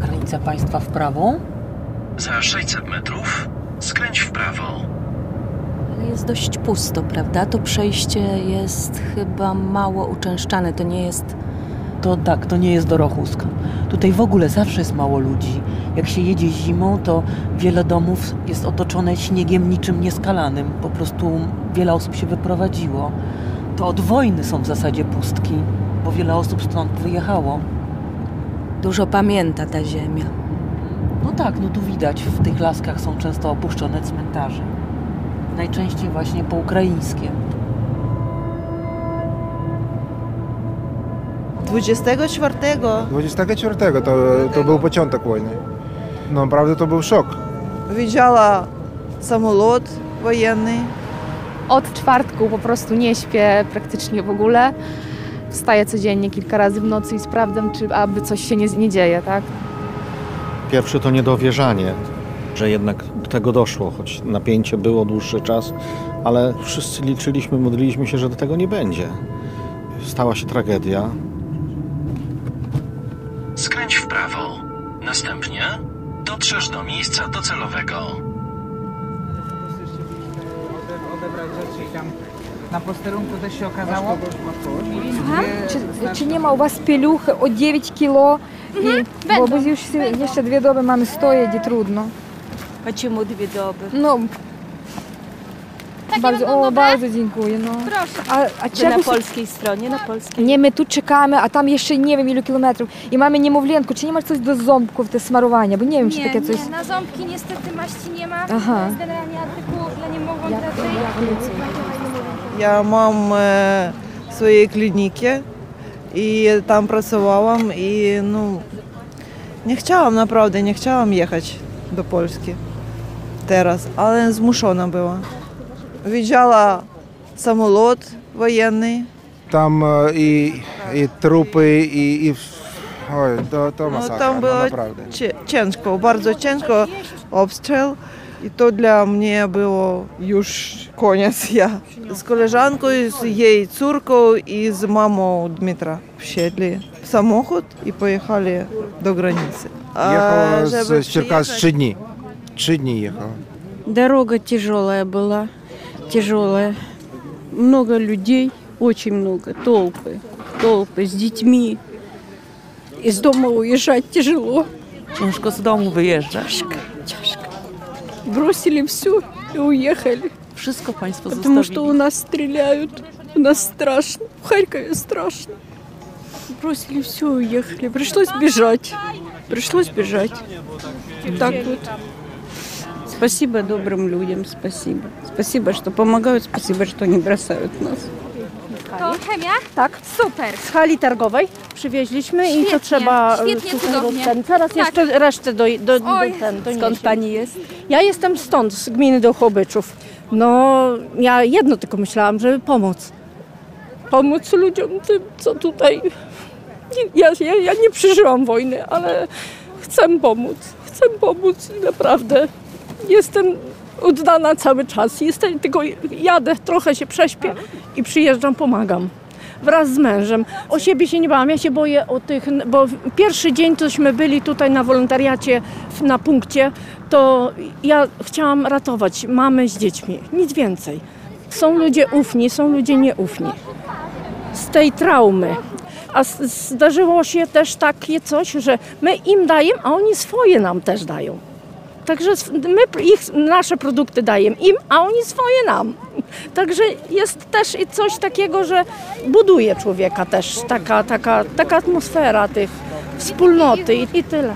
Granica państwa w prawo? Za 600 metrów skręć w prawo. Ale jest dość pusto, prawda? To przejście jest chyba mało uczęszczane. To nie jest. To tak, to nie jest Dorochusk. Tutaj w ogóle zawsze jest mało ludzi. Jak się jedzie zimą, to wiele domów jest otoczone śniegiem niczym nieskalanym. Po prostu wiele osób się wyprowadziło. To od wojny są w zasadzie pustki, bo wiele osób stąd wyjechało. Dużo pamięta ta ziemia. No tak, no tu widać, w tych laskach są często opuszczone cmentarze. Najczęściej właśnie po ukraińskie. 24 24 to, to był początek wojny. No naprawdę to był szok. widziała samolot wojenny. Od czwartku po prostu nie śpię praktycznie w ogóle. Wstaję codziennie kilka razy w nocy i sprawdzam, czy aby coś się nie, nie dzieje, tak? Pierwsze to niedowierzanie, że jednak do tego doszło, choć napięcie było dłuższy czas, ale wszyscy liczyliśmy, modliliśmy się, że do tego nie będzie. Stała się tragedia. Skręć w prawo. Następnie dotrzesz do miejsca docelowego. odebrać rzeczy i tam na posterunku też się okazało. Aha. Czy, czy nie ma u was pieluchy o 9 kilo? I, bo bo już jeszcze dwie doby mamy stoję, gdzie trudno. A czemu dwie doby? No, Takie bardzo, będą o, dobre? bardzo dziękuję. No. Proszę. A, a Czy na czego polskiej stronie? Na polskiej? Nie, my tu czekamy, a tam jeszcze nie wiem ilu kilometrów. I mamy niemowlętko. Czy nie ma coś do ząbków, te smarowania? Bo nie wiem, czy Nie, takie coś... nie, na ząbki niestety maści nie ma. Aha. To jest generalnie artykułów dla niemowląt raczej. Я мам е, своєї клініки і там працювала. І ну не хотіла, направду, не хотіла їхати до Польщі зараз, але змушена була. В'їжджала самолот воєнний. Там е, і і трупи, і і ой, то, то ну, масакра, ну, Там було направду. Ченко, дуже ченко обстріл. И то для мне было юж конец. я. с колежанкою, с ей, цуркою и с мамою Дмитра в Щедлі. В самохід и поехали до границы. Ехала а с, Черкас три дні. Три дні ехала. Дорога тяжелая была, тяжелая. Много людей, очень много, толпы, толпы с детьми. Из дома уезжать тяжело. Тяжко с дому выезжать. Бросили все и уехали. Wszystko państwo Потому что у нас стреляют. У нас страшно. В Харькове страшно. Бросили все и уехали. Пришлось бежать. Пришлось бежать. Так вот. Спасибо добрым людям, спасибо. Спасибо, что помогают, спасибо, что не бросают нас. To chemia? Tak. Super. Z hali targowej przywieźliśmy i to Świetnie, trzeba e, świetnie, cudownie. ten. Teraz Tak. jeszcze resztę do, do, do, Oj, ten, do Skąd pani jest? Ja jestem stąd, z gminy Dołchobyczów. No, ja jedno tylko myślałam, żeby pomóc. Pomóc ludziom tym, co tutaj... Ja, ja, ja nie przeżyłam wojny, ale chcę pomóc. Chcę pomóc i naprawdę jestem oddana cały czas. Jestem, tylko jadę, trochę się prześpię i przyjeżdżam, pomagam. Wraz z mężem. O siebie się nie bałam, ja się boję o tych, bo pierwszy dzień tośmy byli tutaj na wolontariacie na punkcie, to ja chciałam ratować mamy z dziećmi, nic więcej. Są ludzie ufni, są ludzie nieufni. Z tej traumy. A zdarzyło się też takie coś, że my im dajemy, a oni swoje nam też dają. Także my ich, nasze produkty dajemy im, a oni swoje nam. Także jest też coś takiego, że buduje człowieka też taka, taka, taka atmosfera tych wspólnoty i, i tyle.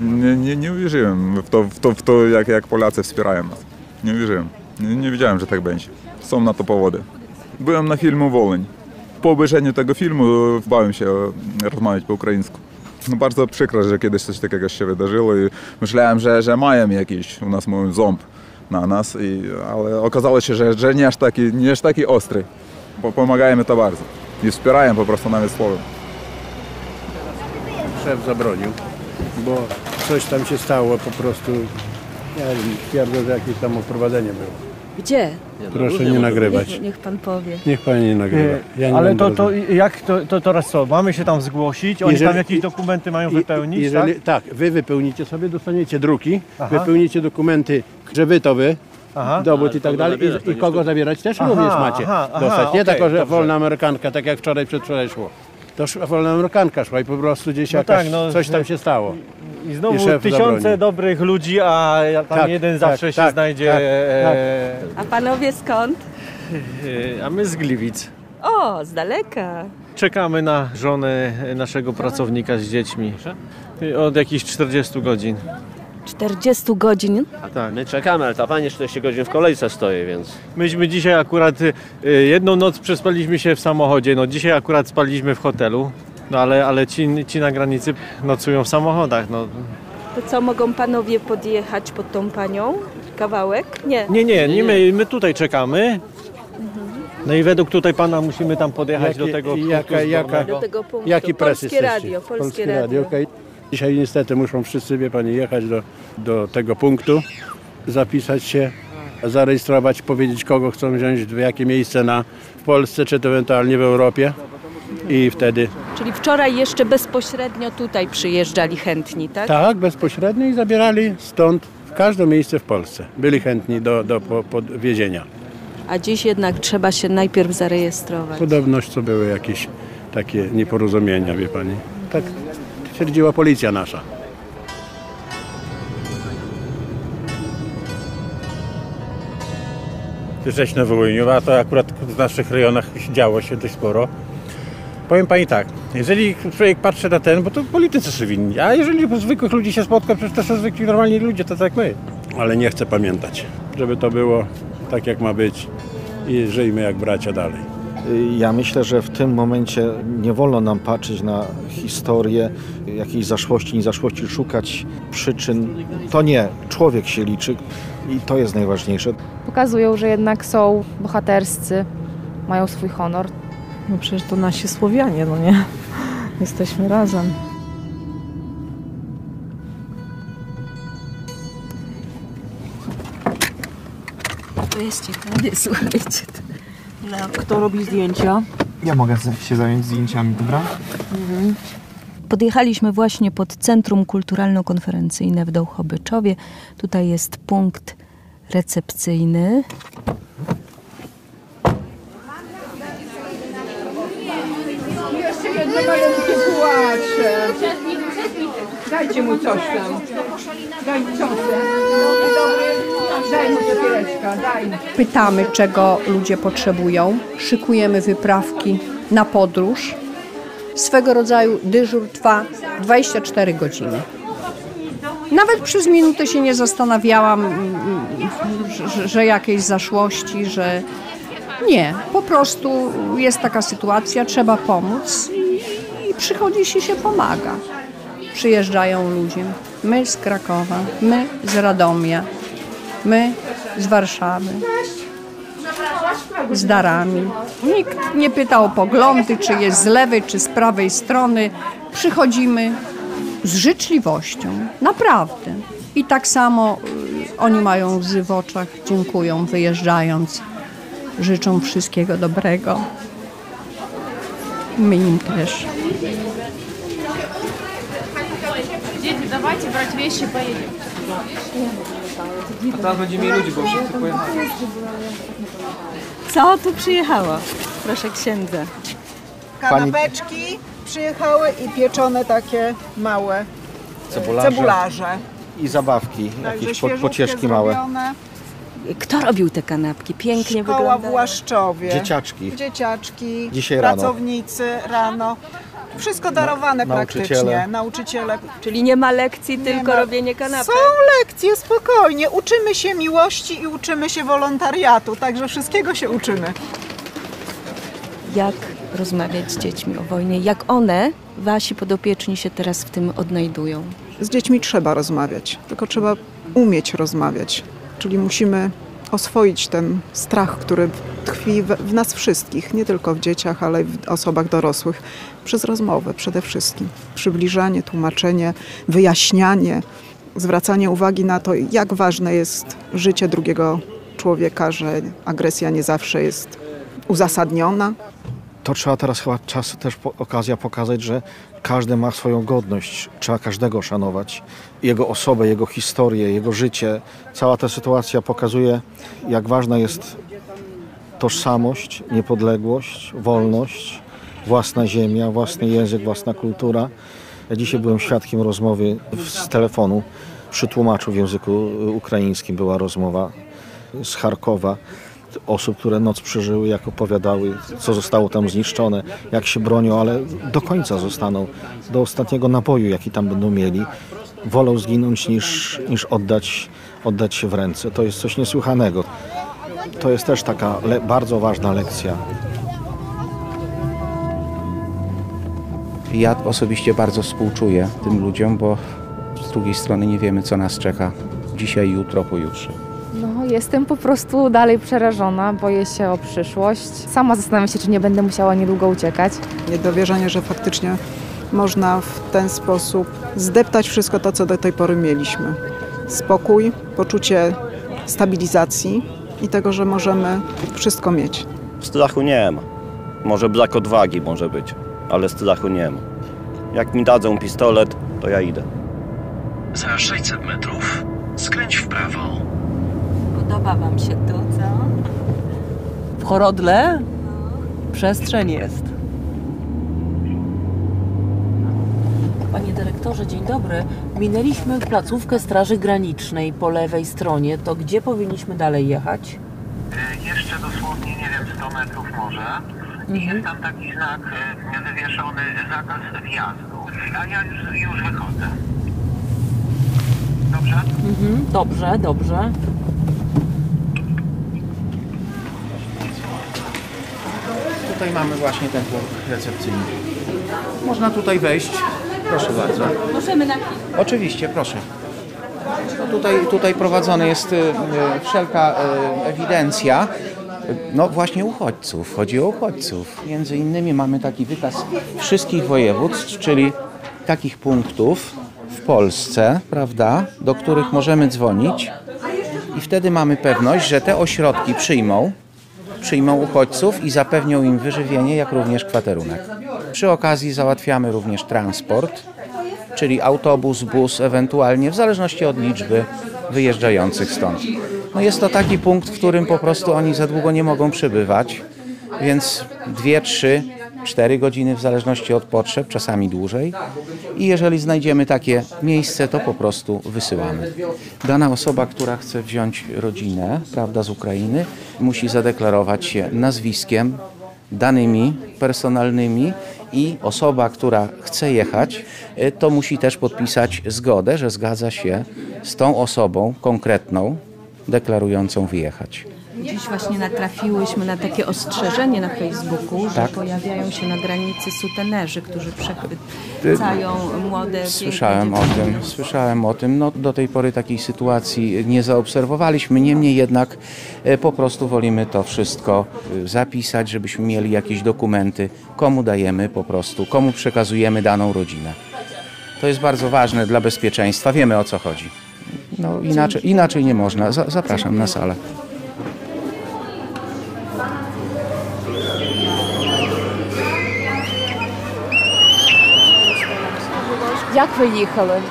Nie, nie, nie uwierzyłem w to, w to, w to jak, jak Polacy wspierają nas. Nie uwierzyłem. Nie, nie wiedziałem, że tak będzie. Są na to powody. Byłem na filmu Woleń. Po obejrzeniu tego filmu bałem się rozmawiać po ukraińsku. No bardzo przykro, że kiedyś coś takiego się wydarzyło i myślałem, że, że mają jakiś u nas mówią ząb na nas, i, ale okazało się, że, że nie, aż taki, nie aż taki ostry. Bo pomagają mi to bardzo. I wspierają po prostu nawet słowem. Szef zabronił, bo coś tam się stało po prostu, nie wiem, twierdzą, że jakieś tam oprowadzenie było. Gdzie? Proszę nie nagrywać. Niech, niech pan powie. Niech pani nie nagrywa. Ja nie Ale będę to, to rozmawiał. jak to, to teraz co? Mamy się tam zgłosić? Oni Jeżeli- tam jakieś dokumenty mają I- wypełnić, jeżeli, tak? tak? wy wypełnicie sobie, dostaniecie druki, Aha. wypełnicie dokumenty, że wy to wy, Aha. dowód i tak dalej. I, I kogo zabierać też Aha, również macie aha, aha, dostać. Nie okej, tylko, że dobrze. wolna amerykanka, tak jak wczoraj, przedwczoraj szło. To sz- wolna amerykanka szła i po prostu gdzieś No jakaś, tak, no, coś tam się stało. I znowu szef tysiące dobrych ludzi, a tam Tak, jeden tak, zawsze się tak, znajdzie. tak, e, A panowie skąd? e, A my z Gliwic. O, z daleka. Czekamy na żonę naszego pracownika z dziećmi. Od jakichś 40 godzin. 40 godzin. Tak. My czekamy, ale ta pani 40 godzin w kolejce stoi, więc... Myśmy dzisiaj akurat y, jedną noc przespaliśmy się w samochodzie. No dzisiaj akurat spaliśmy w hotelu. No ale, ale ci, ci na granicy nocują w samochodach. No. To co, mogą panowie podjechać pod tą panią? Kawałek? Nie. Nie, nie, nie my, my tutaj czekamy. No i według tutaj pana musimy tam podjechać do Jakie- tego jaka- punktu jaka- zbornego. Do tego punktu. Jaki pres Polskie jesteście? radio, polskie, radio. okej. Dzisiaj niestety muszą wszyscy, wie pani, jechać do, do tego punktu, zapisać się, zarejestrować, powiedzieć kogo chcą wziąć, w jakie miejsce na, w Polsce, czy to ewentualnie w Europie. I wtedy Czyli wczoraj jeszcze bezpośrednio tutaj przyjeżdżali chętni, tak? tak, bezpośrednio i zabierali stąd w każde miejsce w Polsce. Byli chętni do, do po, podwiezienia. A dziś jednak trzeba się najpierw zarejestrować. Podobność co były jakieś takie nieporozumienia, wie pani. Tak twierdziła policja nasza. Jesteśmy w Woluniu, a to akurat w naszych rejonach działo się dość sporo. Powiem Pani tak, jeżeli człowiek patrzy na ten, bo to politycy są winni, a jeżeli zwykłych ludzi się spotka, przecież to są zwykli normalni ludzie, to tak jak my. Ale nie chcę pamiętać, żeby to było tak jak ma być i żyjmy jak bracia dalej. Ja myślę, że w tym momencie nie wolno nam patrzeć na historię jakiejś zaszłości, niezaszłości, szukać przyczyn. To nie, człowiek się liczy i to jest najważniejsze. Pokazują, że jednak są bohaterscy, mają swój honor. No przecież to nasi Słowianie, no nie? Jesteśmy razem. To jest ciekawe, słuchajcie. No. Kto robi zdjęcia? Ja mogę się zająć zdjęciami, dobra? Mhm. Podjechaliśmy właśnie pod Centrum Kulturalno-Konferencyjne w Dołchobyczowie. Tutaj jest punkt recepcyjny. Jeszcze jedno malutkie płacze. Dajcie mu coś tam. Daj ciosę. Pytamy, czego ludzie potrzebują, szykujemy wyprawki na podróż. Swego rodzaju dyżur trwa 24 godziny. Nawet przez minutę się nie zastanawiałam, mm, że, że jakieś zaszłości, że nie. Po prostu jest taka sytuacja, trzeba pomóc i, i przychodzi się się pomaga. Przyjeżdżają ludzie. My z Krakowa, my z Radomia, My z Warszawy. Z darami. Nikt nie pytał o poglądy, czy jest z lewej, czy z prawej strony. Przychodzimy z życzliwością. Naprawdę. I tak samo y, oni mają łzy w oczach, dziękują wyjeżdżając, życzą wszystkiego dobrego. My im też. Dzieci, dawajcie brać wieści, pojedziemy. A teraz będzie mniej ludzi, bo wszyscy pojechali. Co tu przyjechało? Proszę księdza. Kanapeczki przyjechały i pieczone takie małe Cebularze. cebularze. I zabawki, Także jakieś po, pocieszki małe. zrobione. Kto robił te kanapki? Pięknie Szkoła w wyglądają. Łaszczowie. Dzieciaczki. Dzieciaczki, Dzisiaj rano. pracownicy rano. Wszystko darowane nauczyciele. praktycznie. Nauczyciele. Czyli nie ma lekcji, tylko ma. robienie kanapek. Są lekcje, spokojnie. Uczymy się miłości i uczymy się wolontariatu, także wszystkiego się uczymy. Jak rozmawiać z dziećmi o wojnie? Jak one, wasi podopieczni, się teraz w tym odnajdują? Z dziećmi trzeba rozmawiać, tylko trzeba umieć rozmawiać. Czyli musimy oswoić ten strach, który tkwi w, nas wszystkich, nie tylko w dzieciach, ale w osobach dorosłych, przez rozmowę przede wszystkim. Przybliżanie, tłumaczenie, wyjaśnianie, zwracanie uwagi na to, jak ważne jest życie drugiego człowieka, że agresja nie zawsze jest uzasadniona. To trzeba teraz chyba czas też po, okazja pokazać, że każdy ma swoją godność. Trzeba każdego szanować. Jego osobę, jego historię, jego życie. Cała ta sytuacja pokazuje, jak ważna jest tożsamość, niepodległość, wolność, własna ziemia, własny język, własna kultura. Ja dzisiaj byłem świadkiem rozmowy z telefonu. Przy tłumaczu w języku ukraińskim była rozmowa z Charkowa osób, które noc przeżyły, jak opowiadały, co zostało tam zniszczone, jak się bronią, ale do końca zostaną, do ostatniego naboju, jaki tam będą mieli. Wolą zginąć niż, niż oddać, oddać się w ręce. To jest coś niesłychanego. To jest też taka bardzo ważna lekcja. Ja osobiście bardzo współczuję tym ludziom, bo z drugiej strony nie wiemy, co nas czeka dzisiaj, jutro, pojutrze. Jestem po prostu dalej przerażona, boję się o przyszłość. Sama zastanawiam się, czy nie będę musiała niedługo uciekać. Niedowierzanie, że faktycznie można w ten sposób zdeptać wszystko to, co do tej pory mieliśmy. Spokój, poczucie stabilizacji i tego, że możemy wszystko mieć. Strachu nie ma. Może brak odwagi może być, ale strachu nie ma. Jak mi dadzą pistolet, to ja idę. Za 600 metrów skręć w prawo. Podoba Wam się tu, co? W Chorodle przestrzeń jest. Panie dyrektorze, dzień dobry. Minęliśmy placówkę Straży Granicznej po lewej stronie. To gdzie powinniśmy dalej jechać? Jeszcze dosłownie, nie wiem, 100 metrów może. I jest tam taki znak e, wywieszony, zakaz wjazdu. A ja już, już wychodzę. Dobrze? Mhm, dobrze, dobrze. Tutaj mamy właśnie ten punkt recepcyjny. Można tutaj wejść. Proszę bardzo. Możemy na chwilę. Oczywiście, proszę. No tutaj, tutaj prowadzona jest e, e, wszelka e, ewidencja. No właśnie uchodźców, chodzi o uchodźców. Między innymi mamy taki wykaz wszystkich województw, czyli takich punktów w Polsce, prawda, do których możemy dzwonić i wtedy mamy pewność, że te ośrodki przyjmą, przyjmą uchodźców i zapewnią im wyżywienie, jak również kwaterunek. Przy okazji załatwiamy również transport, czyli autobus, bus, ewentualnie w zależności od liczby wyjeżdżających stąd. No jest to taki punkt, w którym po prostu oni za długo nie mogą przebywać, więc dwie, trzy, cztery godziny w zależności od potrzeb, czasami dłużej. I jeżeli znajdziemy takie miejsce, to po prostu wysyłamy. Dana osoba, która chce wziąć rodzinę, prawda, z Ukrainy, musi zadeklarować się nazwiskiem, danymi personalnymi i osoba, która chce jechać, y, to musi też podpisać zgodę, że zgadza się z tą osobą konkretną, deklarującą wyjechać. Dziś właśnie natrafiłyśmy na takie ostrzeżenie na Facebooku, że Tak. pojawiają się na granicy sutenerzy, którzy przechwycają młode, Słyszałem o tym, słyszałem o tym. No, do tej pory takiej sytuacji nie zaobserwowaliśmy. Niemniej jednak e, po prostu wolimy to wszystko e, zapisać, żebyśmy mieli jakieś dokumenty, komu dajemy po prostu, komu przekazujemy daną rodzinę. To jest bardzo ważne dla bezpieczeństwa. Wiemy o co chodzi. No, inaczej, inaczej nie można. Za, zapraszam na salę. Jak ви їхали?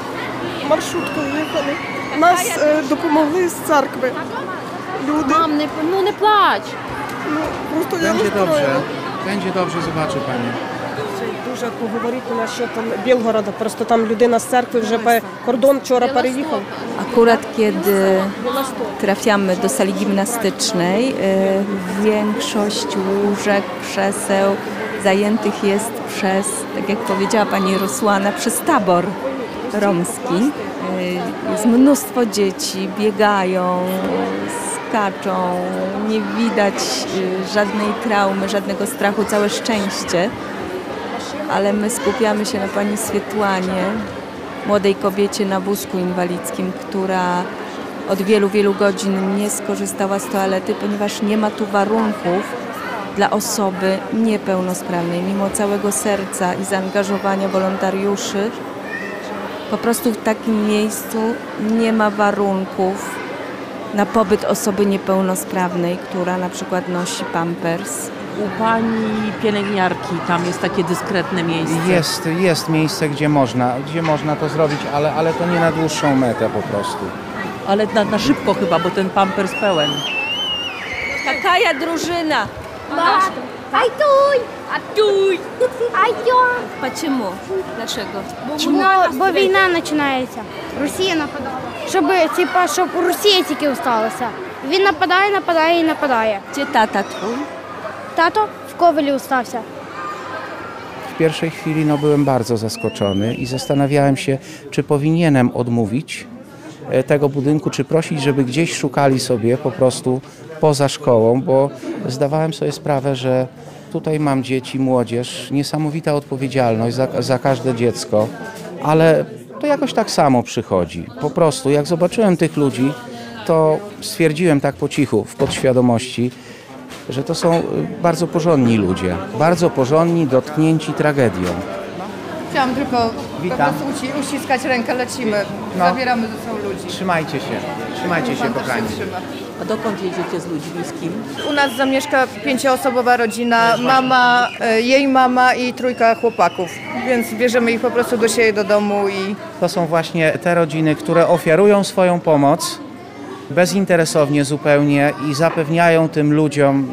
Маршруткою їхали. Нас е, допомогли з церкви. Люди. Мам, не, ну не плач. Ну, просто я Będzie розстроєна. dobrze. Będzie dobrze, zobaczy pani. Дуже поговорити насчет там Білгорода. Просто там людина з церкви вже по кордон вчора переїхав. Akurat kiedy trafiamy do sali gimnastycznej, y, większość łóżek, krzeseł zajętych jest przez, tak jak powiedziała pani Rusłana, przez tabor romski. Y, Jest mnóstwo dzieci, biegają, skaczą, nie widać y, żadnej traumy, żadnego strachu, całe szczęście. Ale my skupiamy się na pani Swietłanie, młodej kobiecie na wózku inwalidzkim, która od wielu, wielu godzin nie skorzystała z toalety, ponieważ nie ma tu warunków dla osoby niepełnosprawnej. Mimo całego serca i zaangażowania wolontariuszy, po prostu w takim miejscu nie ma warunków na pobyt osoby niepełnosprawnej, która na przykład nosi pampers. U pani pielęgniarki tam jest takie dyskretne miejsce. Jest, jest miejsce, gdzie można, gdzie można to zrobić, ale, ale to nie na dłuższą metę po prostu. Ale na, na szybko chyba, bo ten pampers pełen. Takaja drużyna! дружина? Айтуй! Атуй! Айдем! Почему? Dlaczego? Ну, бо війна починається. Росія нападала. Щоб, типа, щоб Росія тільки осталася. Він нападає, нападає і нападає. Gdzie tata twój? Тато в Ковелі остався. W pierwszej chwili no, byłem bardzo zaskoczony i zastanawiałem się, czy powinienem odmówić e, tego budynku, czy prosić, żeby gdzieś szukali sobie po prostu poza szkołą, bo zdawałem sobie sprawę, że tutaj mam dzieci, młodzież, niesamowita odpowiedzialność za, za każde dziecko, ale to jakoś tak samo przychodzi. Po prostu, jak zobaczyłem tych ludzi, to stwierdziłem tak po cichu, w podświadomości, że to są bardzo porządni ludzie, bardzo porządni, dotknięci tragedią. Chciałam tylko Witam. po prostu uci- uściskać rękę, lecimy, No. zabieramy ze sobą ludzi. Trzymajcie się, trzymajcie się Pan też kochani. trzyma. A dokąd jedziecie z ludźmi, z kim? U nas zamieszka pięcioosobowa rodzina, mama, e, jej mama i trójka chłopaków, więc bierzemy ich po prostu do siebie do domu i To są właśnie te rodziny, które ofiarują swoją pomoc bezinteresownie zupełnie i zapewniają tym ludziom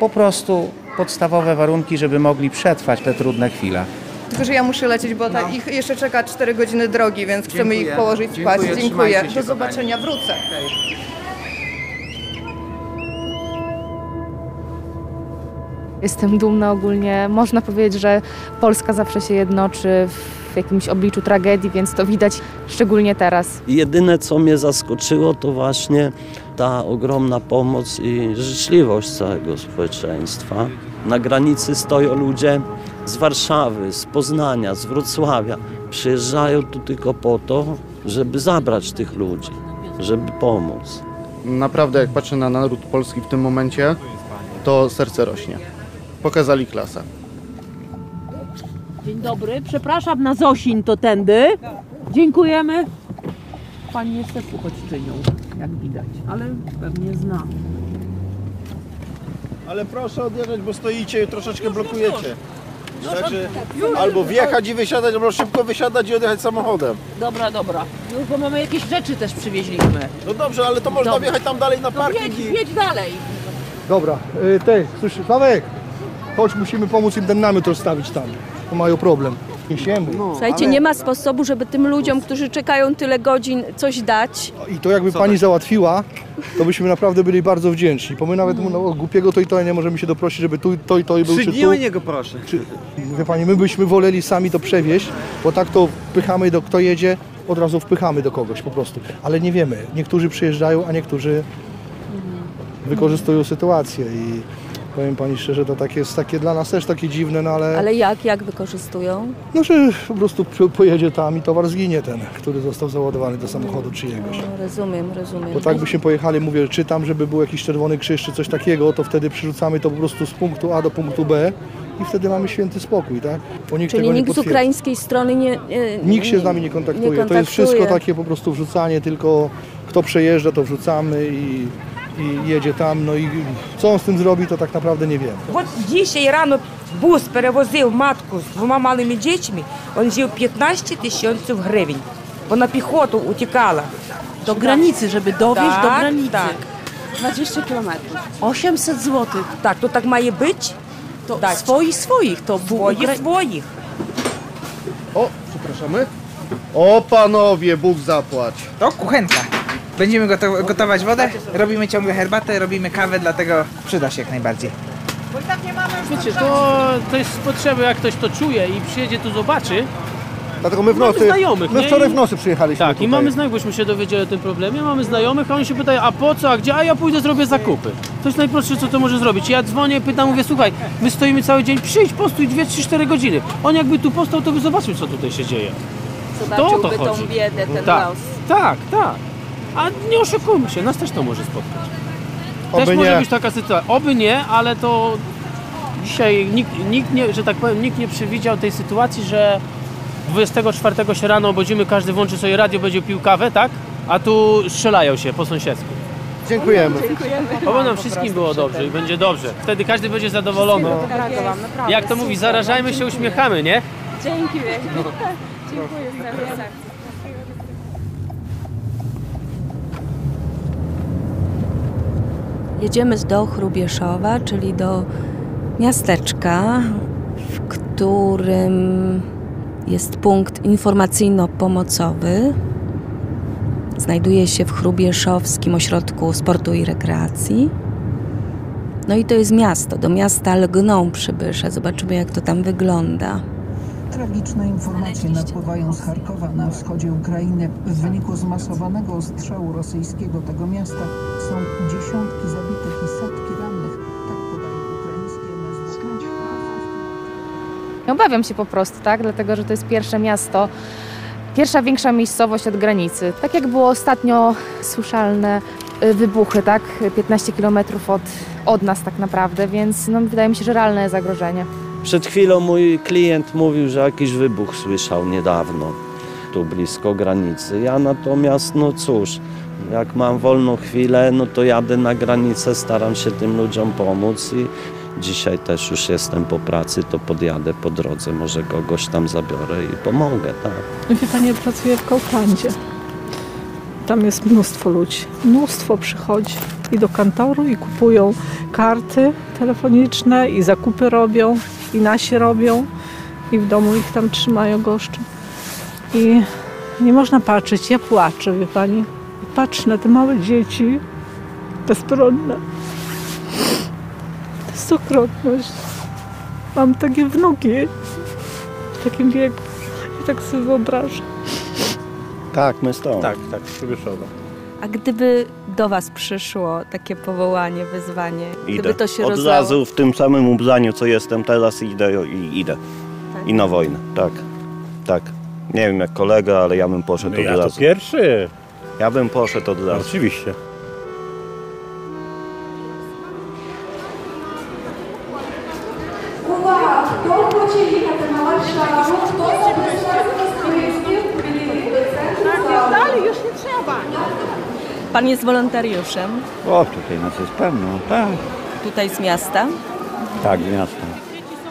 po prostu podstawowe warunki, żeby mogli przetrwać te trudne chwile. Tylko, że ja muszę lecieć, bo ta, ich jeszcze czeka 4 godziny drogi, więc chcemy Dziękuję. ich położyć spać. Dziękuję, Dziękuję. się, Do kochani. zobaczenia, wrócę. Jestem dumna ogólnie. Można powiedzieć, że Polska zawsze się jednoczy w jakimś obliczu tragedii, więc to widać szczególnie teraz. Jedyne, co mnie zaskoczyło, to właśnie ta ogromna pomoc i życzliwość całego społeczeństwa. Na granicy stoją ludzie z Warszawy, z Poznania, z Wrocławia. Przyjeżdżają tu tylko po to, żeby zabrać tych ludzi, żeby pomóc. Naprawdę, jak patrzę na naród polski w tym momencie, to serce rośnie. Pokazali klasę. Dzień dobry, przepraszam na Zosin to tędy. Dziękujemy. Pani jest też uchodźczynią, jak widać, ale pewnie zna. Ale proszę odjeżdżać, bo stoicie i troszeczkę blokujecie. Już, Także już. albo wjechać i wysiadać, albo szybko wysiadać i odjechać samochodem. Dobra, dobra. Już, bo mamy jakieś rzeczy też przywieźliśmy. No dobrze, ale to można Dobra. wjechać tam dalej na To parking jedź, i... jedź dalej. Dobra, y, ty, słyszysz, Sławek, chodź, musimy pomóc im ten namiot rozstawić tam, bo mają problem. Niesiemy. Słuchajcie, nie ma sposobu, żeby tym ludziom, którzy czekają tyle godzin, coś dać. I to jakby pani załatwiła, to byśmy naprawdę byli bardzo wdzięczni, bo my nawet no, głupiego to i to nie możemy się doprosić, żeby tu, to i to i był czy tu. o niego proszę. Czy, wie pani, my byśmy woleli sami to przewieźć, bo tak to wpychamy do kto jedzie, od razu wpychamy do kogoś po prostu. Ale nie wiemy, niektórzy przyjeżdżają, a niektórzy wykorzystują sytuację i powiem pani szczerze, to tak jest takie dla nas też takie dziwne, no ale, Ale jak, jak wykorzystują? no, że po prostu pojedzie tam i towar zginie ten, który został załadowany do samochodu czyjegoś. No, rozumiem, rozumiem. Bo tak byśmy pojechali, mówię, czy tam, żeby był jakiś czerwony krzyż, czy coś takiego, to wtedy przyrzucamy to po prostu z punktu A do punktu B i wtedy mamy święty spokój, tak? Bo nikt Czyli nie nikt z ukraińskiej strony nie, nie Nikt się z nami nie kontaktuje. To jest wszystko takie po prostu wrzucanie, tylko kto przejeżdża, to wrzucamy i, i jedzie tam. No i co on z tym zrobi, to tak naprawdę nie wiemy. От dzisiaj rano bus перевозив матку з двома малими дітьми, він взяв 15 tysięcy гривень. Вона піхоту утікала. Do granicy, żeby dowieźć do Tak, granicy. tak. 20 kilometrów. 800 zł. Tak, to tak ma być? To swoich, swoich. To był Swoich, Ukra- swoich. O, przepraszamy. O panowie, Bóg zapłać. To kuchenka. Będziemy goto- gotować wodę, robimy ciągle herbatę, robimy kawę, dlatego przyda się jak najbardziej. Wiecie, to, to jest z potrzeby, jak ktoś to czuje i przyjedzie tu zobaczy. Dlatego my w Mamy nocy, znajomych, my nie? wczoraj I- w nocy przyjechaliśmy Tak, i tutaj. mamy znajomych, bośmy się dowiedzieli o tym problemie, mamy znajomych, a oni się pytają, a po co, a gdzie, a ja pójdę zrobię zakupy. To jest najprostsze, co to może zrobić. Ja dzwonię, pytam, mówię, słuchaj, my stoimy cały dzień, przyjdź, postój 2, 3, 4 godziny. On jakby tu postał, to by zobaczył, co tutaj się dzieje. To o to Zobaczyłby tą chodzi. biedę, ten tak, los. tak, tak. A nie oszukujmy się, nas też to może spotkać. Też Oby może nie. być taka sytuacja. Oby nie, ale to dzisiaj nikt, nikt nie, że tak powiem, nikt nie przewidział tej sytuacji, że 24 się rano obudzimy, każdy włączy sobie radio, będzie pił kawę, tak? A tu strzelają się po sąsiedzku. Dziękujemy. Oby nam wszystkim było dobrze i będzie dobrze. Wtedy każdy będzie zadowolony. Jak to mówi, zarażajmy się, uśmiechamy, nie? Dzięki wielkie. Dziękuję Jedziemy do Chrubieszowa, czyli do miasteczka, w którym jest punkt informacyjno-pomocowy. Znajduje się w Chrubieszowskim Ośrodku Sportu i Rekreacji. No i to jest miasto. Do miasta lgną przybysze. Zobaczymy, jak to tam wygląda. Tragiczne informacje napływają z Charkowa na wschodzie Ukrainy. W wyniku zmasowanego ostrzału rosyjskiego tego miasta są dziesiątki zabitych Obawiam się po prostu, tak? Dlatego, że to jest pierwsze miasto, pierwsza większa miejscowość od granicy. Tak jak było ostatnio słyszalne y, wybuchy, tak? 15 kilometrów od, od nas tak naprawdę, więc no, wydaje mi się, że realne zagrożenie. Przed chwilą mój klient mówił, że jakiś wybuch słyszał niedawno, tu blisko granicy. Ja natomiast, no cóż, jak mam wolną chwilę, no to jadę na granicę, staram się tym ludziom pomóc i dzisiaj też już jestem po pracy, to podjadę po drodze, może kogoś tam zabiorę i pomogę, tak. Wie Pani, pracuję w Kauflandzie. Tam jest mnóstwo ludzi. Mnóstwo przychodzi i do kantoru i kupują karty telefoniczne i zakupy robią i nasi robią i w domu ich tam trzymają goszczą. I nie można patrzeć, ja płaczę, wie Pani. Patrzę na te małe dzieci bezbronne. To jest. Mam takie wnuki w takim wieku. I tak sobie wyobrażam. Tak, my stąd. Tak, tak, z. A gdyby do Was przyszło takie powołanie, wyzwanie, Idę. gdyby to się Od rozlało, razu w tym samym ubraniu, co jestem teraz, idę i idę. I na wojnę, tak. Tak. Nie wiem jak kolega, ale ja bym poszedł No od ja to razu. pierwszy. Ja bym poszedł od razu. Oczywiście. Pan jest wolontariuszem O, tutaj nas jest pełno, tak. tutaj z miasta. Tak, z miasta.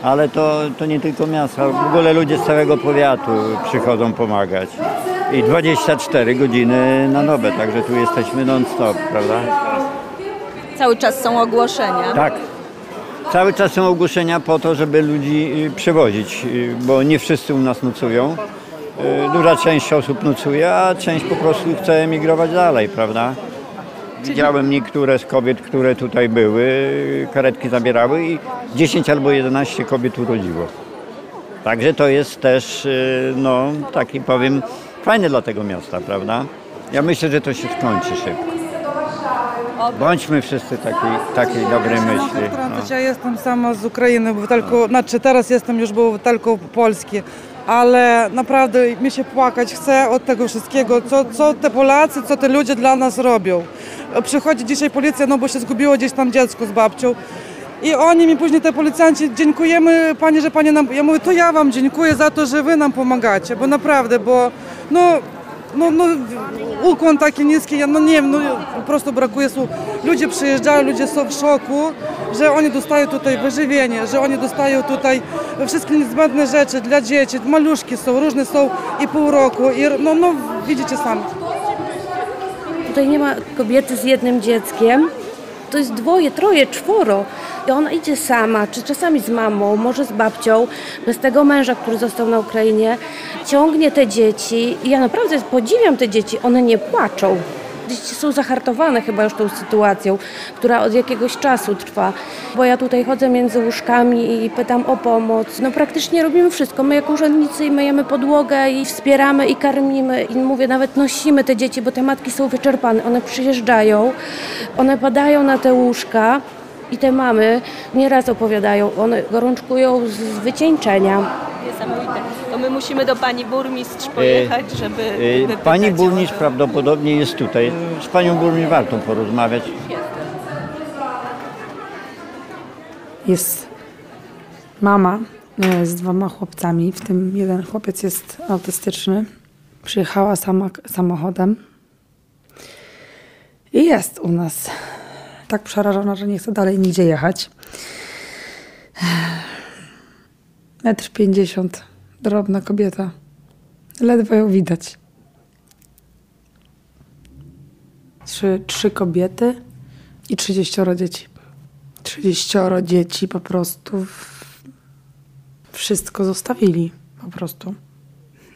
Ale to, to nie tylko miasta, w ogóle ludzie z całego powiatu przychodzą pomagać. I 24 godziny na dobę, także tu jesteśmy non-stop, prawda? Cały czas są ogłoszenia. Tak. Cały czas są ogłoszenia po to, żeby ludzi y, przewozić, y, bo nie wszyscy u nas nocują. Y, Duża część osób nocuje, a część po prostu chce emigrować dalej, prawda? Widziałem niektóre z kobiet, które tutaj były, karetki zabierały i 10 albo 11 kobiet urodziło. Także to jest też, y, no, taki powiem, fajne dla tego miasta, prawda? Ja myślę, że to się skończy szybko. Bądźmy wszyscy takiej, takiej dobrej myśli. No. Ja jestem sama z Ukrainy, obywatelką, znaczy teraz jestem już obywatelką Polski, ale naprawdę mi się płakać chce od tego wszystkiego, co, co te Polacy, co te ludzie dla nas robią. Przychodzi dzisiaj policja, no bo się zgubiło gdzieś tam dziecko z babcią. I oni mi później, te policjanci, dziękujemy Pani, że Pani nam... Ja mówię, to ja Wam dziękuję za to, że Wy nam pomagacie, bo naprawdę, bo no, no, no ukłon taki niski, ja no nie wiem, no po prostu brakuje słów. Ludzie przyjeżdżają, ludzie są w szoku, że oni dostają tutaj wyżywienie, że oni dostają tutaj wszystkie niezbędne rzeczy dla dzieci, maluszki są, różne są i pół roku, i no, no widzicie sami. Tutaj nie ma kobiety z jednym dzieckiem. To jest dwoje, troje, czworo. I ona idzie sama, czy czasami z mamą, może z babcią, bez tego męża, który został na Ukrainie. Ciągnie te dzieci. I ja naprawdę podziwiam te dzieci. One nie płaczą. Są zahartowane chyba już tą sytuacją, która od jakiegoś czasu trwa. Bo ja tutaj chodzę między łóżkami i pytam o pomoc. No praktycznie robimy wszystko. My jako urzędnicy i myjemy podłogę i wspieramy i karmimy i mówię, nawet nosimy te dzieci, bo te matki są wyczerpane. One przyjeżdżają, one padają na te łóżka i te mamy nieraz opowiadają, one gorączkują z wycieńczenia. Niesamowite. To my musimy do pani burmistrz pojechać, żeby wypytać Pani o- burmistrz prawdopodobnie jest tutaj. Z panią burmistrz warto porozmawiać. Jest mama e, z dwoma chłopcami, w tym jeden chłopiec jest autystyczny. Przyjechała sama samochodem I jest u nas tak przerażona, że nie chce dalej nigdzie jechać. Metr pięćdziesiąt, drobna kobieta. Ledwo ją widać. Trzy, trzy kobiety i trzydzieścioro dzieci. Trzydzieścioro dzieci po prostu wszystko zostawili po prostu.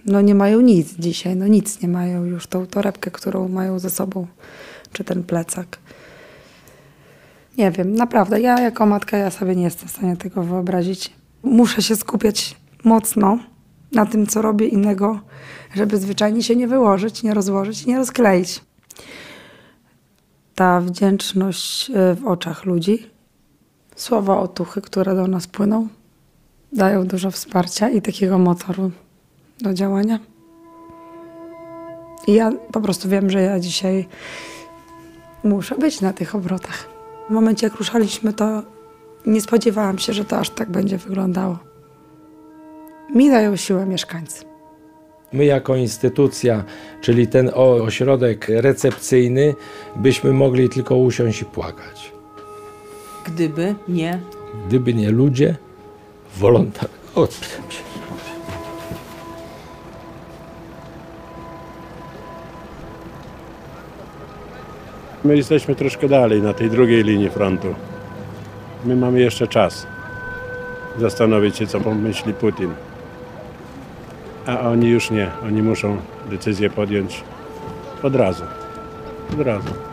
No nie mają nic dzisiaj, no nic nie mają już tą torebkę, którą mają ze sobą, czy ten plecak. Nie wiem, naprawdę, ja jako matka, ja sobie nie jestem w stanie tego wyobrazić. Muszę się skupiać mocno na tym, co robię innego, żeby zwyczajnie się nie wyłożyć, nie rozłożyć, nie rozkleić. Ta wdzięczność y, w oczach ludzi, słowa otuchy, które do nas płyną, dają dużo wsparcia i takiego motoru do działania. I ja po prostu wiem, że ja dzisiaj muszę być na tych obrotach. W momencie, jak ruszaliśmy, to nie spodziewałam się, że to aż tak będzie wyglądało. Mi dają siłę mieszkańcy. My jako instytucja, czyli ten ośrodek recepcyjny, byśmy mogli tylko usiąść i płakać. Gdyby nie Gdyby nie ludzie, wolontariusze. O, My jesteśmy troszkę dalej, na tej drugiej linii frontu. My mamy jeszcze czas zastanowić się, co pomyśli Putin. A oni już nie. Oni muszą decyzję podjąć od razu. Od razu.